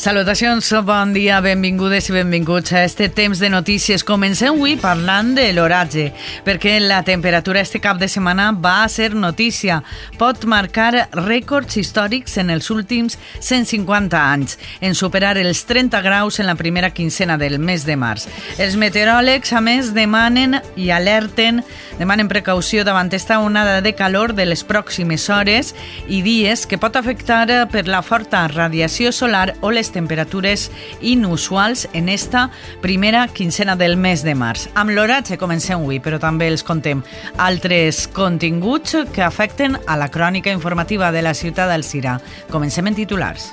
Salutacions, bon dia, benvingudes i benvinguts a este temps de notícies. Comencem avui parlant de l'oratge, perquè la temperatura este cap de setmana va ser notícia. Pot marcar rècords històrics en els últims 150 anys, en superar els 30 graus en la primera quincena del mes de març. Els meteoròlegs, a més, demanen i alerten, demanen precaució davant esta onada de calor de les pròximes hores i dies que pot afectar per la forta radiació solar o les temperatures inusuals en esta primera quincena del mes de març. Amb l'oratge comencem avui, però també els contem altres continguts que afecten a la crònica informativa de la ciutat d'Alcira. Comencem en titulars.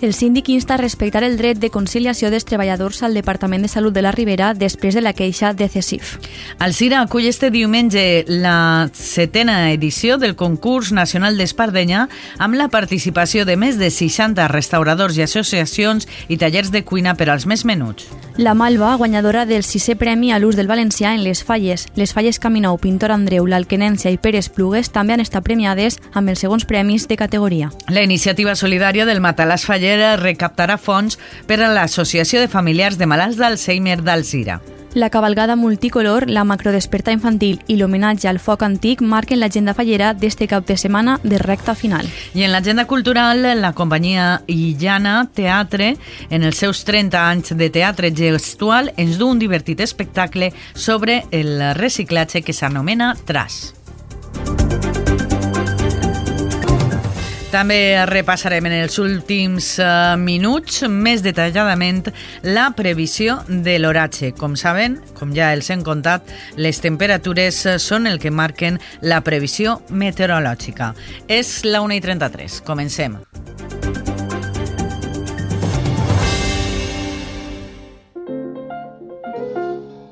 El síndic insta a respectar el dret de conciliació dels treballadors al Departament de Salut de la Ribera després de la queixa de CESIF. El CIRA acull este diumenge la setena edició del concurs nacional d'Espardenya amb la participació de més de 60 restauradors i associacions i tallers de cuina per als més menuts. La Malva, guanyadora del sisè premi a l'ús del valencià en les falles. Les falles Caminou, Pintor Andreu, l'Alquenència i Pérez Plugues també han estat premiades amb els segons premis de categoria. La iniciativa solidària del Matalàs Faller recaptarà fons per a l'Associació de Familiars de Malalts d'Alzheimer d'Alzira. La cabalgada multicolor, la macrodesperta infantil i l'homenatge al foc antic marquen l'agenda fallera d'este cap de setmana de recta final. I en l'agenda cultural, la companyia Illana Teatre, en els seus 30 anys de teatre gestual, ens du un divertit espectacle sobre el reciclatge que s'anomena TRAS. També repassarem en els últims uh, minuts més detalladament la previsió de l'oratge. Com saben, com ja els hem contat, les temperatures són el que marquen la previsió meteorològica. És la 1 i 33. Comencem.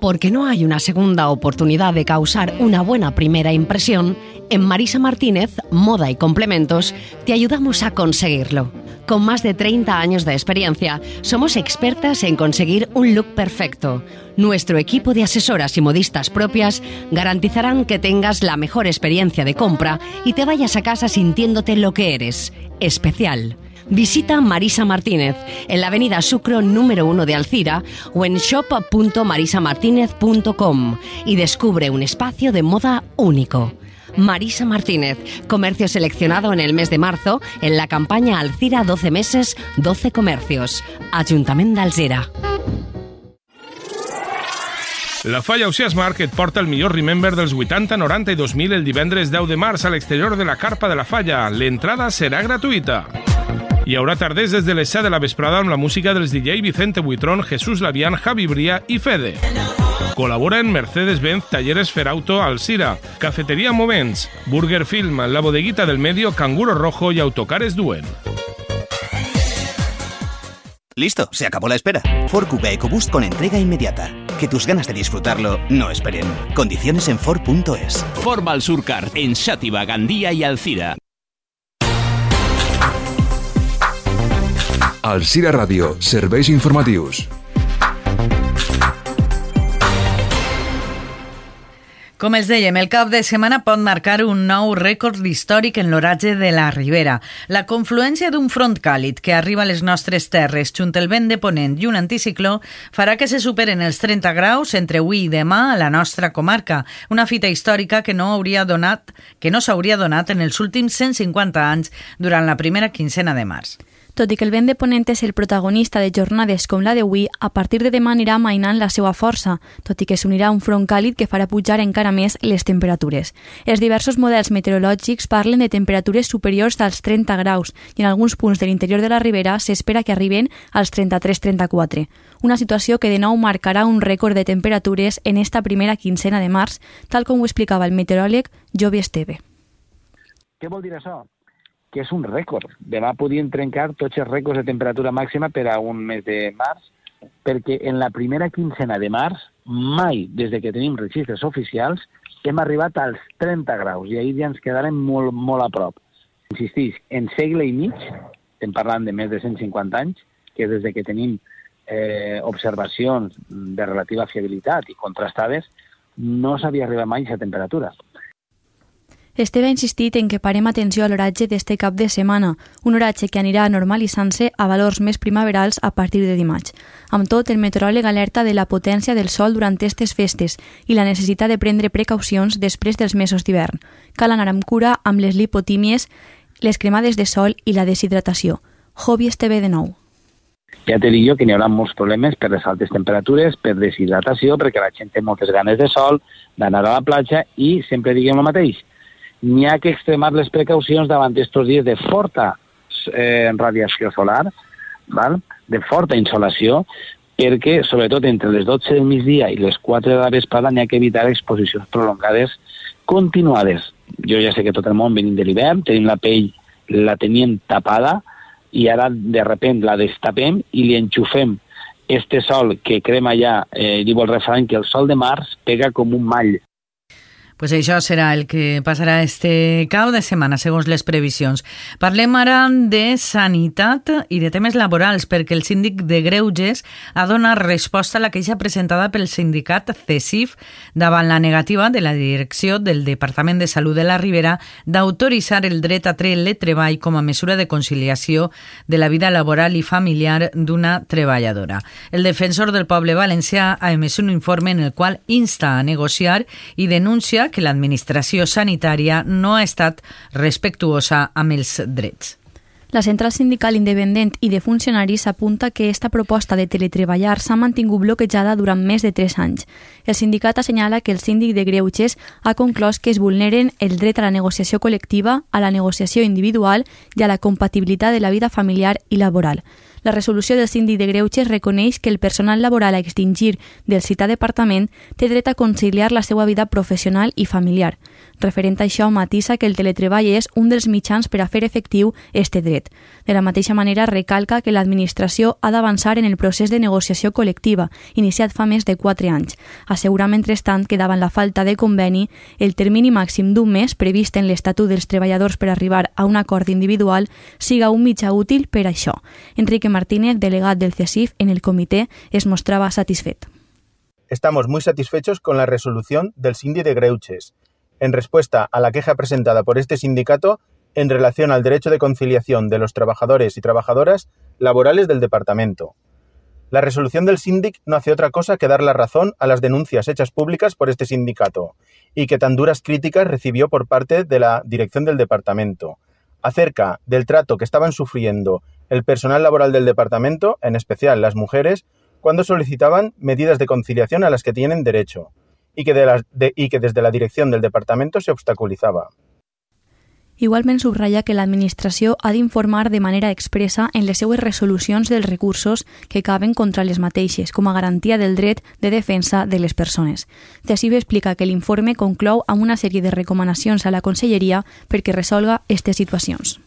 Porque no hay una segunda oportunidad de causar una buena primera impresión, en Marisa Martínez, Moda y Complementos, te ayudamos a conseguirlo. Con más de 30 años de experiencia, somos expertas en conseguir un look perfecto. Nuestro equipo de asesoras y modistas propias garantizarán que tengas la mejor experiencia de compra y te vayas a casa sintiéndote lo que eres, especial. Visita Marisa Martínez en la avenida Sucro número 1 de Alcira o en shop.marisamartinez.com y descubre un espacio de moda único. Marisa Martínez, comercio seleccionado en el mes de marzo en la campaña Alcira 12 meses, 12 comercios. Ayuntamiento de Alzira. La Falla Oceas Market porta el millor Remember dels 80, 90 i 2000 el divendres 10 de març a l'exterior de la carpa de la Falla. L'entrada serà gratuïta. Hi haurà tarders des de les 7 de la vesprada amb la música dels DJ Vicente Buitrón, Jesús Lavián, Javi Bria i Fede. Col·laboren Mercedes-Benz Talleres Ferauto Alcira, Cafetería Moments, Burger Film, La Bodeguita del Medio, Canguro Rojo y Autocares Duen. Listo, se acabó la espera. Ford Kuga EcoBoost con entrega inmediata. Que tus ganas de disfrutarlo no esperen. Condiciones en Ford.es. Forma al Surcar en Xàtiva, Gandía y Alcira. Alcira Ràdio, serveis informatius. Com els dèiem, el cap de setmana pot marcar un nou rècord històric en l'oratge de la Ribera. La confluència d'un front càlid que arriba a les nostres terres junt el vent de ponent i un anticicló farà que se superen els 30 graus entre avui i demà a la nostra comarca, una fita històrica que no hauria donat que no s'hauria donat en els últims 150 anys durant la primera quincena de març. Tot i que el vent de ponent és el protagonista de jornades com la d'avui, a partir de demà anirà mainant la seva força, tot i que s'unirà un front càlid que farà pujar encara més les temperatures. Els diversos models meteorològics parlen de temperatures superiors als 30 graus i en alguns punts de l'interior de la Ribera s'espera que arriben als 33-34. Una situació que de nou marcarà un rècord de temperatures en esta primera quincena de març, tal com ho explicava el meteoròleg Jovi Esteve. Què vol dir això? Que és un rècord. Demà podien trencar tots els rècords de temperatura màxima per a un mes de març, perquè en la primera quincena de març, mai, des de que tenim registres oficials, hem arribat als 30 graus, i ahir ja ens quedarem molt, molt a prop. Insistís, en segle i mig, estem parlant de més de 150 anys, que des de que tenim eh, observacions de relativa fiabilitat i contrastades, no s'havia arribat mai a aquesta temperatura. Esteve ha insistit en que parem atenció a l'oratge d'este cap de setmana, un oratge que anirà normalitzant-se a valors més primaverals a partir de dimarts. Amb tot, el meteoròleg alerta de la potència del sol durant aquestes festes i la necessitat de prendre precaucions després dels mesos d'hivern. Cal anar amb cura amb les lipotímies, les cremades de sol i la deshidratació. Hobby Esteve de nou. Ja te dic jo que n'hi haurà molts problemes per les altes temperatures, per deshidratació, perquè la gent té moltes ganes de sol, d'anar a la platja i sempre diguem el mateix, n'hi ha que extremar les precaucions davant d'aquests dies de forta eh, radiació solar, val? de forta insolació, perquè, sobretot, entre les 12 del migdia i les 4 de la vesprada n'hi ha que evitar exposicions prolongades continuades. Jo ja sé que tot el món venim de l'hivern, tenim la pell, la teníem tapada, i ara de repent la destapem i li enxufem este sol que crema ja, eh, diu el refrany que el sol de març pega com un mall Pues això serà el que passarà este cap de setmana, segons les previsions. Parlem ara de sanitat i de temes laborals, perquè el síndic de Greuges ha donat resposta a la queixa presentada pel sindicat CESIF davant la negativa de la direcció del Departament de Salut de la Ribera d'autoritzar el dret a treball com a mesura de conciliació de la vida laboral i familiar d'una treballadora. El defensor del poble valencià ha emès un informe en el qual insta a negociar i denuncia que l'administració sanitària no ha estat respectuosa amb els drets. La Central Sindical Independent i de Funcionaris apunta que esta proposta de teletreballar s'ha mantingut bloquejada durant més de 3 anys. El sindicat assenyala que el síndic de Greuges ha conclòs que es vulneren el dret a la negociació col·lectiva, a la negociació individual i a la compatibilitat de la vida familiar i laboral. La resolució del síndic de Greuges reconeix que el personal laboral a extingir del citat departament té dret a conciliar la seva vida professional i familiar. Referent a això, matisa que el teletreball és un dels mitjans per a fer efectiu este dret. De la mateixa manera, recalca que l'administració ha d'avançar en el procés de negociació col·lectiva, iniciat fa més de 4 anys. Assegura, mentrestant, que davant la falta de conveni, el termini màxim d'un mes previst en l'Estatut dels Treballadors per arribar a un acord individual siga un mitjà útil per a això. Enrique Martínez, delegat del CESIF en el comitè, es mostrava satisfet. Estamos muy satisfechos con la resolución del Cindy de Greuches, en respuesta a la queja presentada por este sindicato en relación al derecho de conciliación de los trabajadores y trabajadoras laborales del departamento. La resolución del síndic no hace otra cosa que dar la razón a las denuncias hechas públicas por este sindicato y que tan duras críticas recibió por parte de la dirección del departamento acerca del trato que estaban sufriendo el personal laboral del departamento, en especial las mujeres, cuando solicitaban medidas de conciliación a las que tienen derecho y que, de la, de, y que desde la dirección del departamento se obstaculizaba. Igualment subratlla que l'administració ha d'informar de manera expressa en les seues resolucions dels recursos que caben contra les mateixes, com a garantia del dret de defensa de les persones. Tessive explica que l'informe conclou amb una sèrie de recomanacions a la Conselleria perquè resolga aquestes situacions.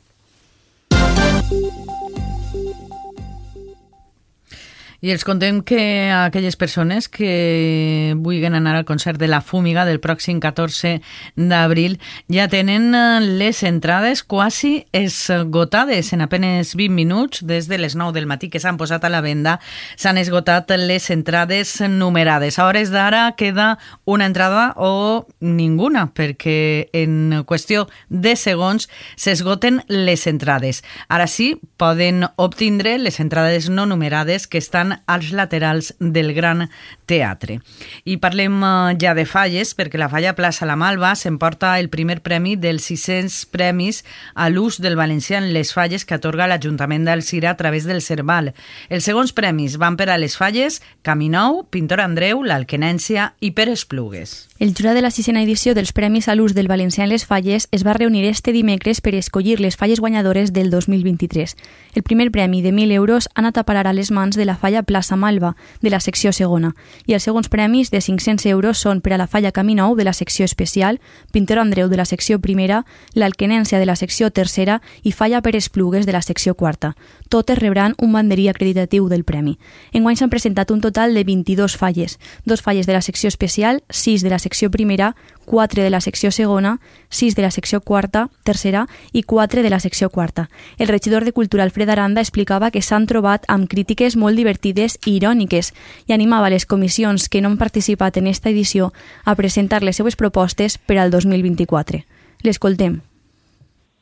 I els contem que aquelles persones que vulguin anar al concert de la Fúmiga del pròxim 14 d'abril ja tenen eh, les entrades quasi esgotades en apenes 20 minuts des de les 9 del matí que s'han posat a la venda s'han esgotat les entrades numerades. A hores d'ara queda una entrada o ninguna perquè en qüestió de segons s'esgoten les entrades. Ara sí, poden obtindre les entrades no numerades que estan estan als laterals del Gran Teatre. I parlem eh, ja de falles, perquè la falla Plaça La Malva s'emporta el primer premi dels 600 premis a l'ús del valencià en les falles que atorga l'Ajuntament d'Alcira a través del Cerval. Els segons premis van per a les falles Caminou, Pintor Andreu, l'Alquenència i Pere Esplugues. El jurat de la sisena edició dels Premis a l'ús del valencià en les falles es va reunir este dimecres per escollir les falles guanyadores del 2023. El primer premi de 1.000 euros ha anat a parar a les mans de la falla Plaça Malva, de la secció segona, i els segons premis de 500 euros són per a la falla Camí Nou, de la secció especial, Pintor Andreu, de la secció primera, l'Alquenència, de la secció tercera i falla per Esplugues, de la secció quarta. Totes rebran un banderí acreditatiu del premi. Enguany s'han presentat un total de 22 falles, dos falles de la secció especial, 6 de la secció primera, 4 de la secció segona, 6 de la secció quarta, tercera i 4 de la secció quarta. El regidor de Cultura Alfred Aranda explicava que s'han trobat amb crítiques molt divertides i iròniques i animava les comissions que no han participat en esta edició a presentar les seues propostes per al 2024. L'escoltem.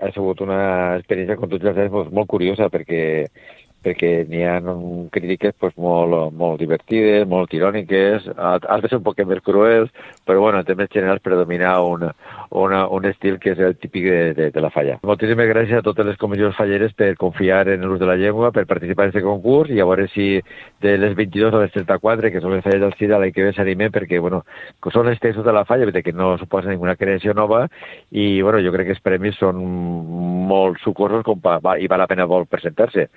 Ha sigut una experiència, com tots els anys, molt curiosa, perquè perquè n'hi ha crítiques pues, molt, molt divertides, molt iròniques, altres un poc més cruels, però bueno, en temes generals predomina un, una, un estil que és el típic de, de, de la falla. Moltíssimes gràcies a totes les comissions falleres per confiar en l'ús de la llengua, per participar en aquest concurs i a veure si de les 22 a les 34, que són les falles del CIDA, l'any que ve s'animem perquè, bueno, són els textos de la falla, que no suposa ninguna creació nova i, bueno, jo crec que els premis són molt sucosos com pa, va, i val la pena molt presentar-se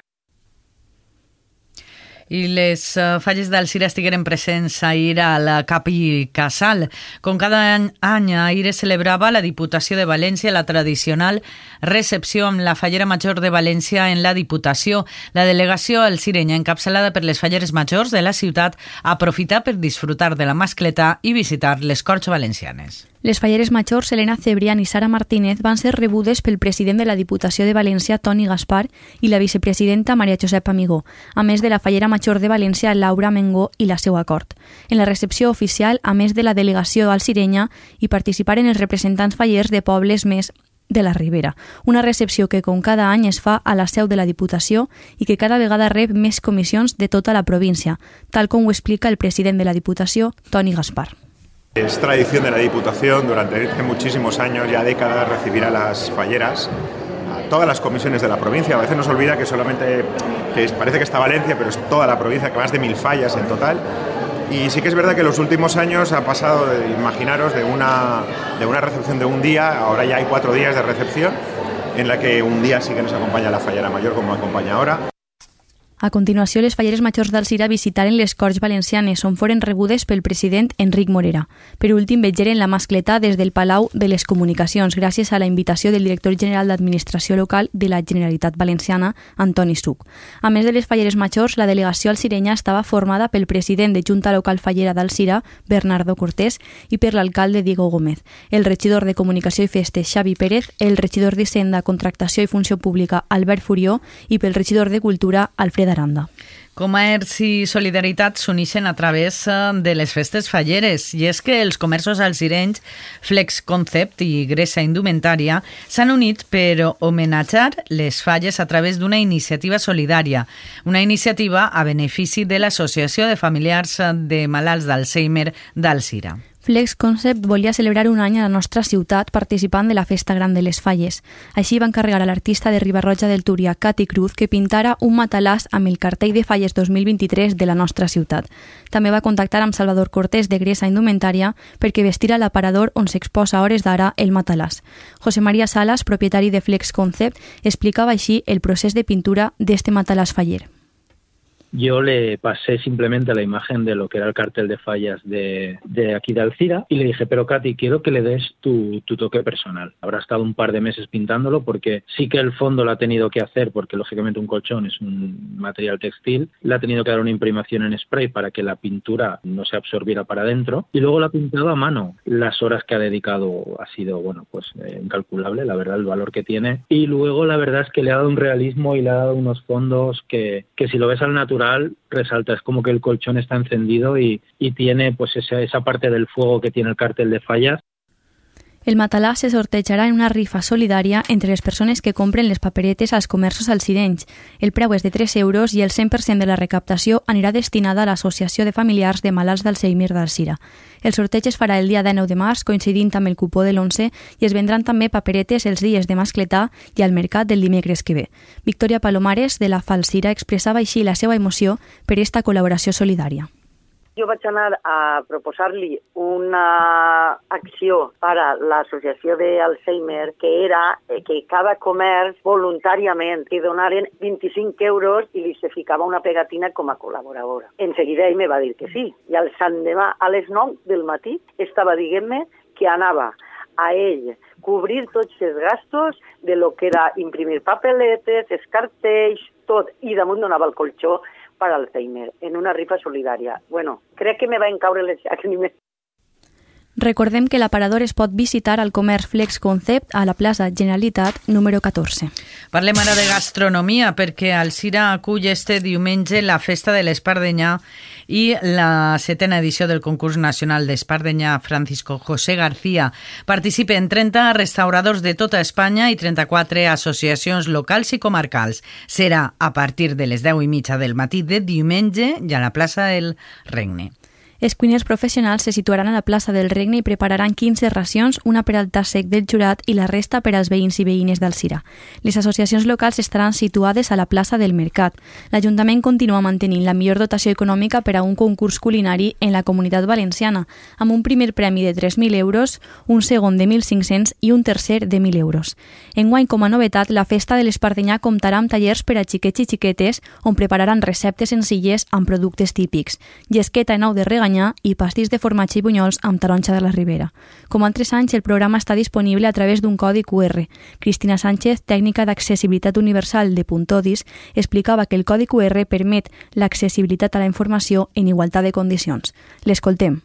i les uh, falles d'Alcira estigueren presents ahir a la Capi Casal. Com cada any, ahir es celebrava la Diputació de València la tradicional recepció amb la Fallera Major de València en la Diputació. La delegació alcirenya, encapçalada per les falleres majors de la ciutat, aprofita per disfrutar de la mascleta i visitar les Corts Valencianes. Les falleres majors Elena Cebrián i Sara Martínez van ser rebudes pel president de la Diputació de València, Toni Gaspar, i la vicepresidenta Maria Josep Amigó, a més de la fallera major de València, Laura Mengó, i la seva cort. En la recepció oficial, a més de la delegació alcirenya, hi participaren els representants fallers de pobles més de la Ribera, una recepció que com cada any es fa a la seu de la Diputació i que cada vegada rep més comissions de tota la província, tal com ho explica el president de la Diputació, Toni Gaspar. Es tradición de la Diputación durante muchísimos años, ya décadas, recibir a las falleras, a todas las comisiones de la provincia. A veces nos olvida que solamente, que parece que está Valencia, pero es toda la provincia, que más de mil fallas en total. Y sí que es verdad que los últimos años ha pasado, de, imaginaros, de una, de una recepción de un día, ahora ya hay cuatro días de recepción, en la que un día sí que nos acompaña la fallera mayor, como acompaña ahora. A continuació, les falleres majors d'Alcira visitaren les Corts Valencianes, on foren rebudes pel president Enric Morera. Per últim, vegeren la mascleta des del Palau de les Comunicacions, gràcies a la invitació del director general d'Administració Local de la Generalitat Valenciana, Antoni Suc. A més de les falleres majors, la delegació alcirenya estava formada pel president de Junta Local Fallera d'Alcira, Bernardo Cortés, i per l'alcalde Diego Gómez, el regidor de Comunicació i Festes, Xavi Pérez, el regidor d'Hisenda, Contractació i Funció Pública, Albert Furió, i pel regidor de Cultura, D'Aranda. Comerç i solidaritat s'uneixen a través eh, de les festes falleres i és que els comerços alcirenys Flex Concept i Gressa Indumentària s'han unit per homenatjar les falles a través d'una iniciativa solidària, una iniciativa a benefici de l'Associació de Familiars de Malalts d'Alzheimer d'Alcira. Flex Concept volia celebrar un any a la nostra ciutat participant de la Festa Gran de les Falles. Així va encarregar a l'artista de Ribarroja del Túria, Cati Cruz, que pintara un matalàs amb el cartell de Falles 2023 de la nostra ciutat. També va contactar amb Salvador Cortés de Gresa Indumentària perquè vestira l'aparador on s'exposa hores d'ara el matalàs. José María Salas, propietari de Flex Concept, explicava així el procés de pintura d'este matalàs faller yo le pasé simplemente la imagen de lo que era el cartel de fallas de, de aquí de Alcira y le dije, pero Katy, quiero que le des tu, tu, toque personal. Habrá estado un par de meses pintándolo porque sí que el fondo lo ha tenido que hacer porque lógicamente un colchón es un material textil, le ha tenido que dar una imprimación en spray para que la pintura no se absorbiera para adentro y luego la ha pintado a mano. Las horas que ha dedicado ha sido, bueno, pues eh, incalculable, la verdad, el valor que tiene. Y luego la verdad es que le ha dado un realismo y le ha dado unos fondos que, que si lo ves al natural resalta, es como que el colchón está encendido y, y tiene pues esa, esa parte del fuego que tiene el cártel de fallas El matalà se sortejarà en una rifa solidària entre les persones que compren les paperetes als comerços alcirenys. El preu és de 3 euros i el 100% de la recaptació anirà destinada a l'Associació de Familiars de Malalts d'Alzheimer d'Alcira. El sorteig es farà el dia 19 de març, coincidint amb el cupó de l'11, i es vendran també paperetes els dies de mascletà i al mercat del dimecres que ve. Victoria Palomares, de la Falsira, expressava així la seva emoció per esta col·laboració solidària jo vaig anar a proposar-li una acció per a l'associació d'Alzheimer que era eh, que cada comerç voluntàriament li donaren 25 euros i li se ficava una pegatina com a col·laboradora. En seguida ell me va dir que sí. I al Sant Demà, a les 9 del matí, estava dient-me que anava a ell cobrir tots els gastos de lo que era imprimir papeletes, els cartells, tot, i damunt donava el colxó per Alzheimer en una rifa solidària. Bueno, crec que me va encaure les llàgrimes Recordem que l'aparador es pot visitar al Comerç Flex Concept a la plaça Generalitat número 14. Parlem ara de gastronomia perquè al Cira acull este diumenge la Festa de l'Espardenyà i la setena edició del concurs nacional d'Espardenyà Francisco José García. Participen 30 restauradors de tota Espanya i 34 associacions locals i comarcals. Serà a partir de les 10 i mitja del matí de diumenge i a la plaça del Regne. Els cuiners professionals se situaran a la plaça del Regne i prepararan 15 racions, una per al tas sec del jurat i la resta per als veïns i veïnes d'Alcira. Les associacions locals estaran situades a la plaça del Mercat. L'Ajuntament continua mantenint la millor dotació econòmica per a un concurs culinari en la comunitat valenciana, amb un primer premi de 3.000 euros, un segon de 1.500 i un tercer de 1.000 euros. Enguany, com a novetat, la Festa de l'Espardenyà comptarà amb tallers per a xiquets i xiquetes on prepararan receptes senzilles amb productes típics, llesqueta en ou de reganyà Banyà i pastís de formatge i bunyols amb taronja de la Ribera. Com altres anys, el programa està disponible a través d'un codi QR. Cristina Sánchez, tècnica d'accessibilitat universal de Puntodis, explicava que el codi QR permet l'accessibilitat a la informació en igualtat de condicions. L'escoltem.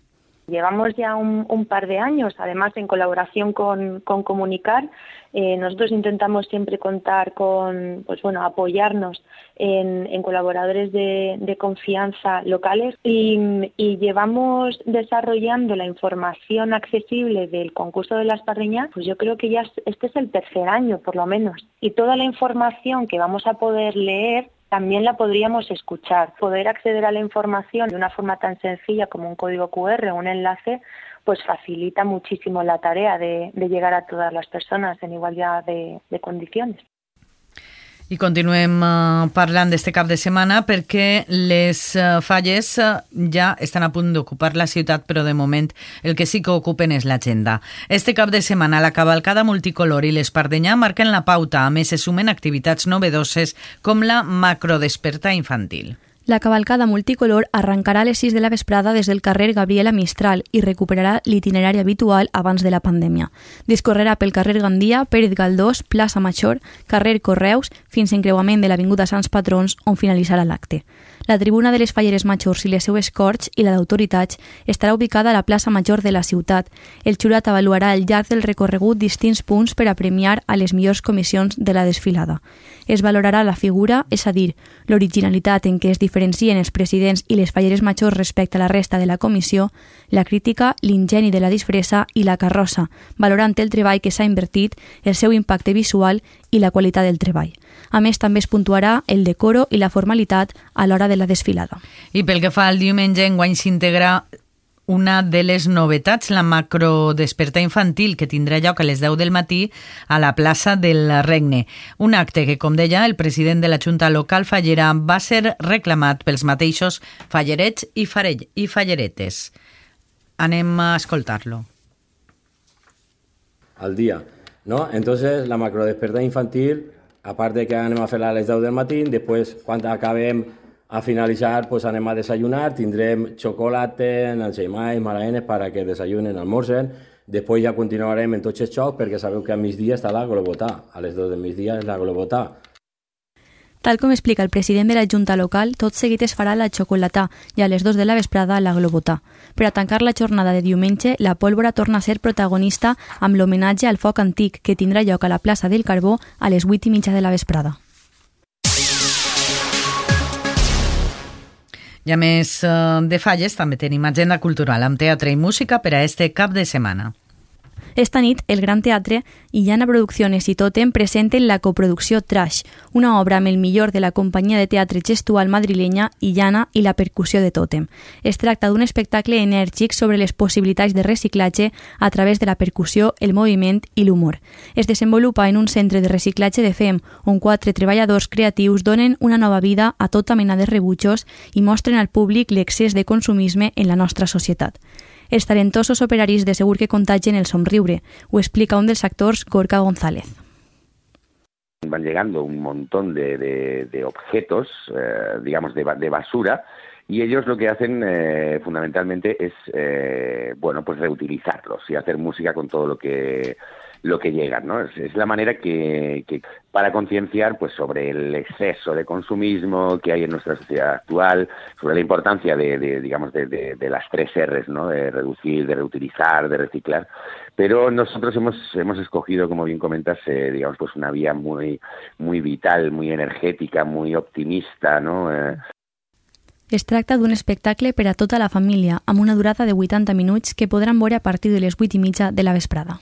Llevamos ya un, par de años, además en colaboración con, con Comunicar. Eh, nosotros intentamos siempre contar con, pues bueno, apoyarnos en, colaboradores de, confianza locales y, y, llevamos desarrollando la información accesible del concurso de la espardeña, pues yo creo que ya este es el tercer año por lo menos. Y toda la información que vamos a poder leer también la podríamos escuchar. Poder acceder a la información de una forma tan sencilla como un código QR o un enlace, pues facilita muchísimo la tarea de, de llegar a todas las personas en igualdad de, de condiciones. I continuem uh, parlant d'este cap de setmana perquè les uh, falles uh, ja estan a punt d'ocupar la ciutat, però de moment el que sí que ocupen és l'agenda. Este cap de setmana la cavalcada multicolor i l'Espardenyà marquen la pauta, a més se sumen activitats novedoses com la macrodesperta infantil. La cavalcada multicolor arrencarà a les 6 de la vesprada des del carrer Gabriela Mistral i recuperarà l'itinerari habitual abans de la pandèmia. Discorrerà pel carrer Gandia, Pérez Galdós, plaça Major, carrer Correus, fins encreuament de l'Avinguda Sants Patrons, on finalitzarà l'acte. La tribuna de les Falleres Majors i les seues corts i la d'autoritats estarà ubicada a la plaça Major de la ciutat. El jurat avaluarà al llarg del recorregut distints punts per a premiar a les millors comissions de la desfilada. Es valorarà la figura, és a dir, l'originalitat en què es diferencien els presidents i les Falleres Majors respecte a la resta de la comissió, la crítica, l'ingeni de la disfressa i la carrossa, valorant el treball que s'ha invertit, el seu impacte visual i la qualitat del treball. A més, també es puntuarà el decoro i la formalitat a l'hora de la desfilada. I pel que fa al diumenge, enguany s'integra una de les novetats, la macro desperta infantil, que tindrà lloc a les 10 del matí a la plaça del Regne. Un acte que, com deia, el president de la Junta Local Fallera va ser reclamat pels mateixos fallerets i, farell, i falleretes. Anem a escoltar-lo. Al día, ¿no? Entonces, la macro desperta infantil a part de que anem a fer-la a les 10 del matí, després, quan acabem a finalitzar, pues anem a desayunar, tindrem xocolata, ensaïmais, malaenes, per a que desayunen, almorzen, després ja continuarem en tots els xocs, perquè sabeu que a migdia està la globotà, a les 2 del migdia és la globotà. Tal com explica el president de la Junta local, tot seguit es farà la xocolatà i a les 2 de la vesprada la globotà. Per a tancar la jornada de diumenge, la pólvora torna a ser protagonista amb l'homenatge al foc antic que tindrà lloc a la plaça del Carbó a les 8 i mitja de la vesprada. I a més eh, de falles, també tenim agenda cultural amb teatre i música per a este cap de setmana. Esta nit, el Gran Teatre i Llana Producciones i Totem presenten la coproducció Trash, una obra amb el millor de la companyia de teatre gestual madrilenya Llana i la percussió de Totem. Es tracta d'un espectacle enèrgic sobre les possibilitats de reciclatge a través de la percussió, el moviment i l'humor. Es desenvolupa en un centre de reciclatge de FEM, on quatre treballadors creatius donen una nova vida a tota mena de rebutjos i mostren al públic l'excés de consumisme en la nostra societat. Els talentosos operaris de segur que contagien el somriure, ho explica un dels actors, Gorka González. Van llegando un montón de, de, de objetos, eh, digamos, de, de, basura, y ellos lo que hacen eh, fundamentalmente es, eh, bueno, pues reutilizarlos y hacer música con todo lo que lo que llegan, ¿no? Es, la manera que, que para concienciar pues sobre el exceso de consumismo que hay en nuestra sociedad actual, sobre la importancia de, de digamos de, las tres R's, ¿no? De reducir, de reutilizar, de reciclar. Pero nosotros hemos hemos escogido, como bien comentas, eh, digamos pues una vía muy muy vital, muy energética, muy optimista, ¿no? Eh, Es tracta d'un espectacle per a tota la família, amb una durada de 80 minuts que podran veure a partir de les 8 i mitja de la vesprada.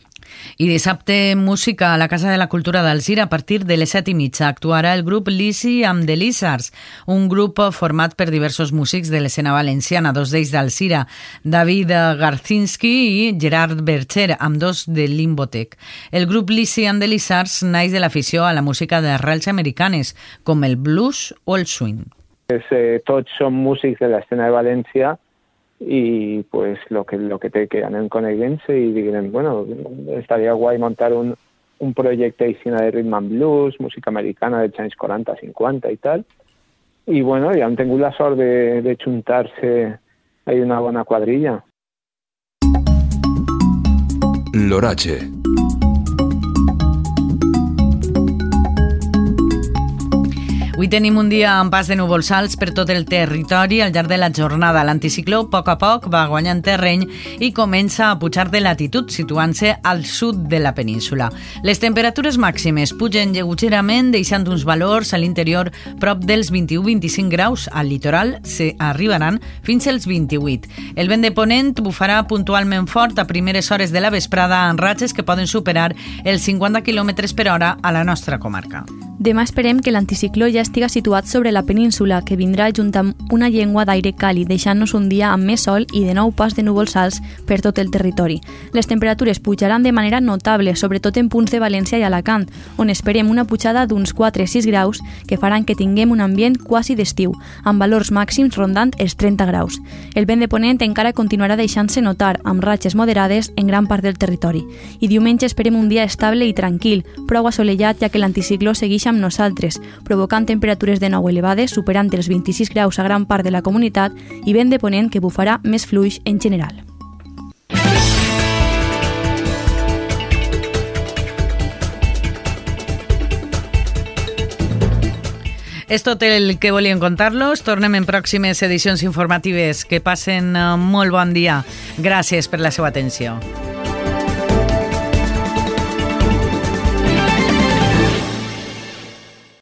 I dissabte, música a la Casa de la Cultura d'Alzira a partir de les 7 i mitja. Actuarà el grup Lisi amb The Lizards, un grup format per diversos músics de l'escena valenciana, dos d'ells d'Alzira, David Garcinski i Gerard Bercher, amb dos de Limbotec. El grup Lisi amb The Lizards naix de l'afició a la música d'arrels americanes, com el blues o el swing. Eh, tots som músics de l'escena de València i pues, lo que, lo que té que anem coneguent-se i diguem, bueno, estaria guai muntar un, un projecte així de rhythm and blues, música americana dels anys 40, 50 i tal. I bueno, ja han tingut la sort de, de juntar-se hay una bona quadrilla. L'oratge. Avui tenim un dia amb pas de núvols alts per tot el territori al llarg de la jornada. L'anticicló a poc a poc va guanyant terreny i comença a pujar de latitud, situant-se al sud de la península. Les temperatures màximes pugen lleugerament, deixant uns valors a l'interior prop dels 21-25 graus. Al litoral se arribaran fins als 28. El vent de ponent bufarà puntualment fort a primeres hores de la vesprada en ratxes que poden superar els 50 km per hora a la nostra comarca. Demà esperem que l'anticicló ja estiga situat sobre la península, que vindrà junt amb una llengua d'aire càlid, deixant-nos un dia amb més sol i de nou pas de núvols alts per tot el territori. Les temperatures pujaran de manera notable, sobretot en punts de València i Alacant, on esperem una pujada d'uns 4-6 graus que faran que tinguem un ambient quasi d'estiu, amb valors màxims rondant els 30 graus. El vent de ponent encara continuarà deixant-se notar, amb ratxes moderades en gran part del territori. I diumenge esperem un dia estable i tranquil, prou assolellat ja que l'anticicló segueix amb nosaltres, provocant temperatures de nou elevades superant els 26 graus a gran part de la comunitat i vent de ponent que bufarà més fluix en general. És tot el que volíem contar-los. Tornem en pròximes edicions informatives. Que passen molt bon dia. Gràcies per la seva atenció.